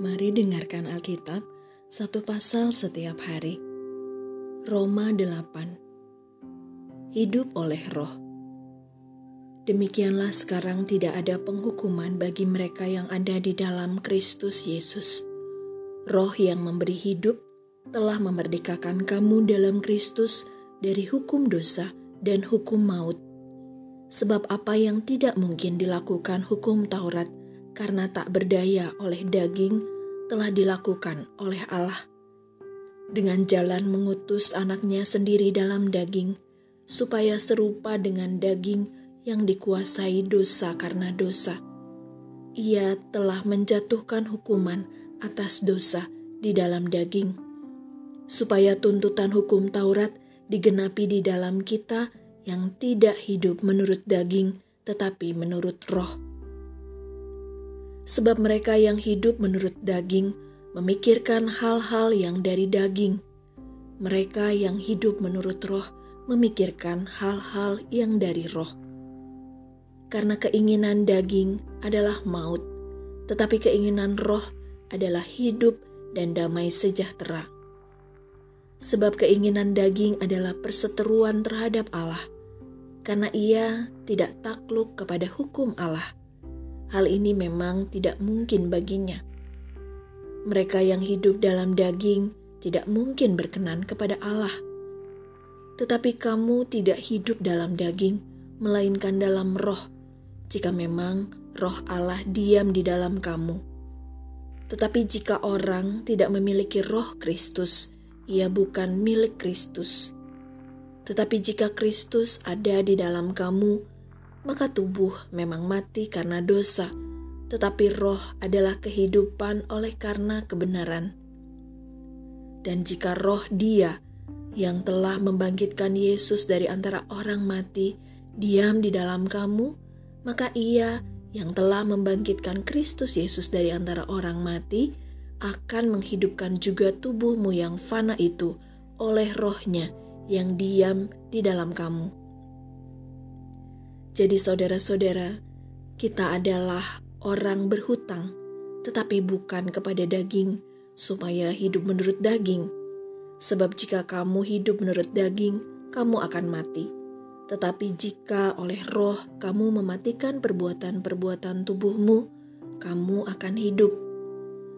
Mari dengarkan Alkitab satu pasal setiap hari. Roma 8 Hidup oleh roh Demikianlah sekarang tidak ada penghukuman bagi mereka yang ada di dalam Kristus Yesus. Roh yang memberi hidup telah memerdekakan kamu dalam Kristus dari hukum dosa dan hukum maut. Sebab apa yang tidak mungkin dilakukan hukum Taurat karena tak berdaya oleh daging telah dilakukan oleh Allah. Dengan jalan mengutus anaknya sendiri dalam daging, supaya serupa dengan daging yang dikuasai dosa karena dosa. Ia telah menjatuhkan hukuman atas dosa di dalam daging, supaya tuntutan hukum Taurat digenapi di dalam kita yang tidak hidup menurut daging, tetapi menurut roh sebab mereka yang hidup menurut daging memikirkan hal-hal yang dari daging. Mereka yang hidup menurut roh memikirkan hal-hal yang dari roh. Karena keinginan daging adalah maut, tetapi keinginan roh adalah hidup dan damai sejahtera. Sebab keinginan daging adalah perseteruan terhadap Allah, karena ia tidak takluk kepada hukum Allah hal ini memang tidak mungkin baginya. Mereka yang hidup dalam daging tidak mungkin berkenan kepada Allah. Tetapi kamu tidak hidup dalam daging, melainkan dalam roh, jika memang roh Allah diam di dalam kamu. Tetapi jika orang tidak memiliki roh Kristus, ia bukan milik Kristus. Tetapi jika Kristus ada di dalam kamu, maka tubuh memang mati karena dosa, tetapi roh adalah kehidupan oleh karena kebenaran. Dan jika roh Dia yang telah membangkitkan Yesus dari antara orang mati diam di dalam kamu, maka Ia yang telah membangkitkan Kristus Yesus dari antara orang mati akan menghidupkan juga tubuhmu yang fana itu oleh rohnya yang diam di dalam kamu. Jadi saudara-saudara, kita adalah orang berhutang, tetapi bukan kepada daging, supaya hidup menurut daging. Sebab jika kamu hidup menurut daging, kamu akan mati. Tetapi jika oleh roh kamu mematikan perbuatan-perbuatan tubuhmu, kamu akan hidup.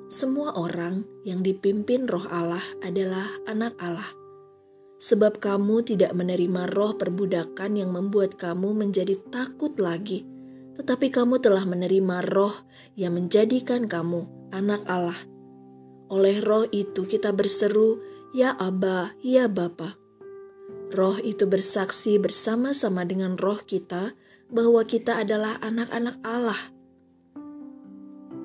Semua orang yang dipimpin roh Allah adalah anak Allah sebab kamu tidak menerima roh perbudakan yang membuat kamu menjadi takut lagi, tetapi kamu telah menerima roh yang menjadikan kamu anak Allah. Oleh roh itu kita berseru, Ya Aba, Ya Bapa. Roh itu bersaksi bersama-sama dengan roh kita bahwa kita adalah anak-anak Allah.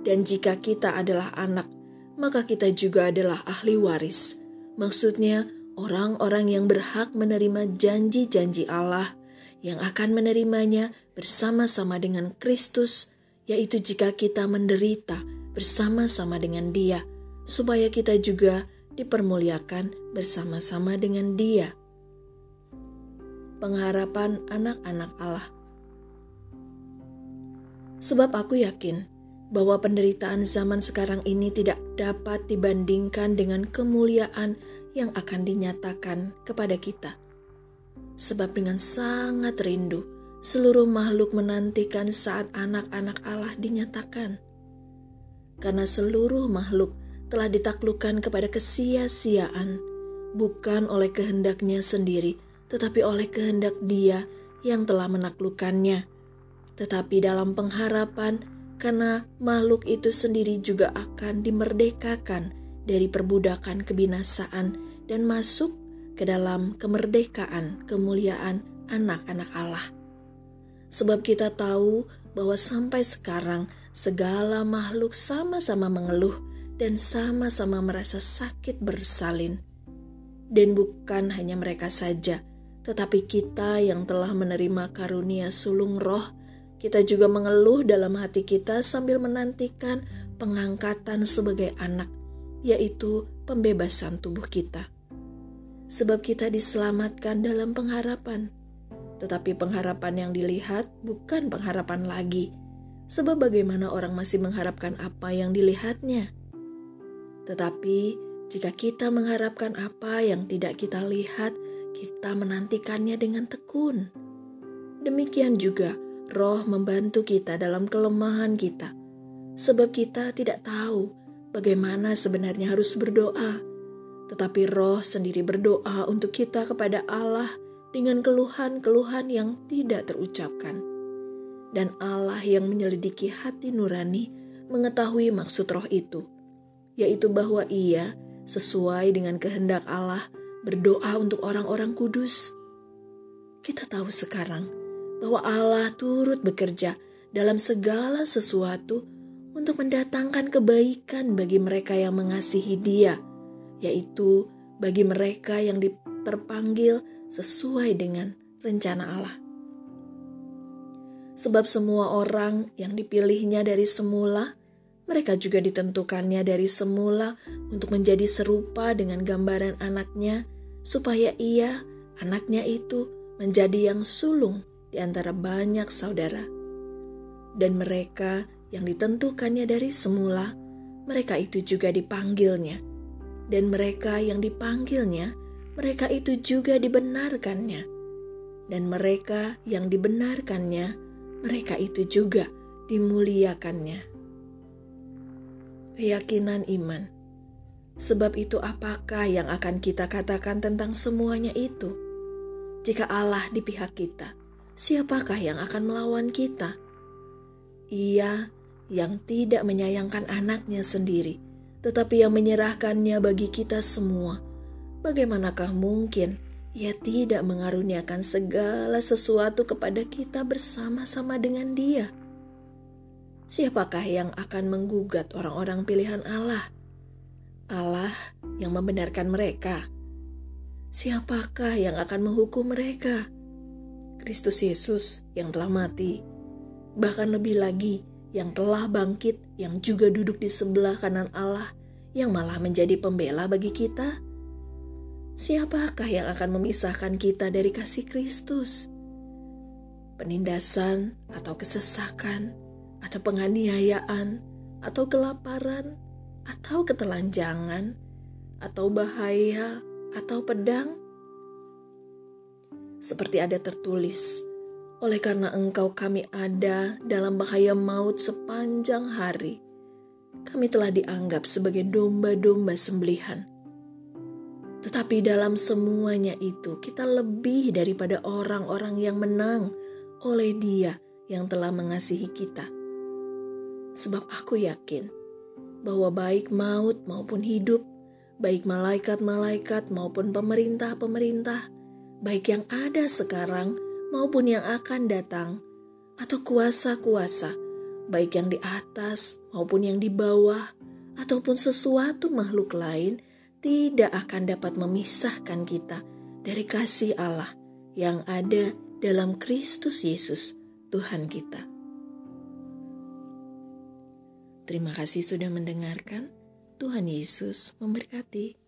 Dan jika kita adalah anak, maka kita juga adalah ahli waris. Maksudnya, orang-orang yang berhak menerima janji-janji Allah yang akan menerimanya bersama-sama dengan Kristus, yaitu jika kita menderita bersama-sama dengan Dia, supaya kita juga dipermuliakan bersama-sama dengan Dia. Pengharapan anak-anak Allah, sebab aku yakin bahwa penderitaan zaman sekarang ini tidak dapat dibandingkan dengan kemuliaan yang akan dinyatakan kepada kita. Sebab dengan sangat rindu, seluruh makhluk menantikan saat anak-anak Allah dinyatakan. Karena seluruh makhluk telah ditaklukkan kepada kesia-siaan, bukan oleh kehendaknya sendiri, tetapi oleh kehendak dia yang telah menaklukkannya. Tetapi dalam pengharapan, karena makhluk itu sendiri juga akan dimerdekakan dari perbudakan kebinasaan dan masuk ke dalam kemerdekaan kemuliaan anak-anak Allah. Sebab kita tahu bahwa sampai sekarang segala makhluk sama-sama mengeluh dan sama-sama merasa sakit bersalin. Dan bukan hanya mereka saja, tetapi kita yang telah menerima karunia sulung roh kita juga mengeluh dalam hati kita sambil menantikan pengangkatan sebagai anak, yaitu pembebasan tubuh kita. Sebab kita diselamatkan dalam pengharapan, tetapi pengharapan yang dilihat bukan pengharapan lagi. Sebab bagaimana orang masih mengharapkan apa yang dilihatnya? Tetapi jika kita mengharapkan apa yang tidak kita lihat, kita menantikannya dengan tekun. Demikian juga roh membantu kita dalam kelemahan kita, sebab kita tidak tahu bagaimana sebenarnya harus berdoa. Tetapi roh sendiri berdoa untuk kita kepada Allah dengan keluhan-keluhan yang tidak terucapkan. Dan Allah yang menyelidiki hati nurani mengetahui maksud roh itu, yaitu bahwa ia sesuai dengan kehendak Allah, berdoa untuk orang-orang kudus. Kita tahu sekarang bahwa Allah turut bekerja dalam segala sesuatu untuk mendatangkan kebaikan bagi mereka yang mengasihi Dia, yaitu bagi mereka yang terpanggil sesuai dengan rencana Allah. Sebab semua orang yang dipilihnya dari semula mereka juga ditentukannya dari semula untuk menjadi serupa dengan gambaran anaknya, supaya ia, anaknya itu, menjadi yang sulung di antara banyak saudara. Dan mereka yang ditentukannya dari semula, mereka itu juga dipanggilnya. Dan mereka yang dipanggilnya, mereka itu juga dibenarkannya. Dan mereka yang dibenarkannya, mereka itu juga dimuliakannya keyakinan iman. Sebab itu, apakah yang akan kita katakan tentang semuanya itu? Jika Allah di pihak kita, siapakah yang akan melawan kita? Ia yang tidak menyayangkan anaknya sendiri, tetapi yang menyerahkannya bagi kita semua. Bagaimanakah mungkin ia tidak mengaruniakan segala sesuatu kepada kita bersama-sama dengan Dia? siapakah yang akan menggugat orang-orang pilihan Allah? Allah yang membenarkan mereka. Siapakah yang akan menghukum mereka? Kristus Yesus yang telah mati, bahkan lebih lagi yang telah bangkit, yang juga duduk di sebelah kanan Allah, yang malah menjadi pembela bagi kita. Siapakah yang akan memisahkan kita dari kasih Kristus? Penindasan atau kesesakan? atau penganiayaan, atau kelaparan, atau ketelanjangan, atau bahaya, atau pedang. Seperti ada tertulis, oleh karena engkau kami ada dalam bahaya maut sepanjang hari, kami telah dianggap sebagai domba-domba sembelihan. Tetapi dalam semuanya itu kita lebih daripada orang-orang yang menang oleh dia yang telah mengasihi kita sebab aku yakin bahwa baik maut maupun hidup, baik malaikat-malaikat maupun pemerintah-pemerintah, baik yang ada sekarang maupun yang akan datang, atau kuasa-kuasa, baik yang di atas maupun yang di bawah, ataupun sesuatu makhluk lain, tidak akan dapat memisahkan kita dari kasih Allah yang ada dalam Kristus Yesus, Tuhan kita. Terima kasih sudah mendengarkan. Tuhan Yesus memberkati.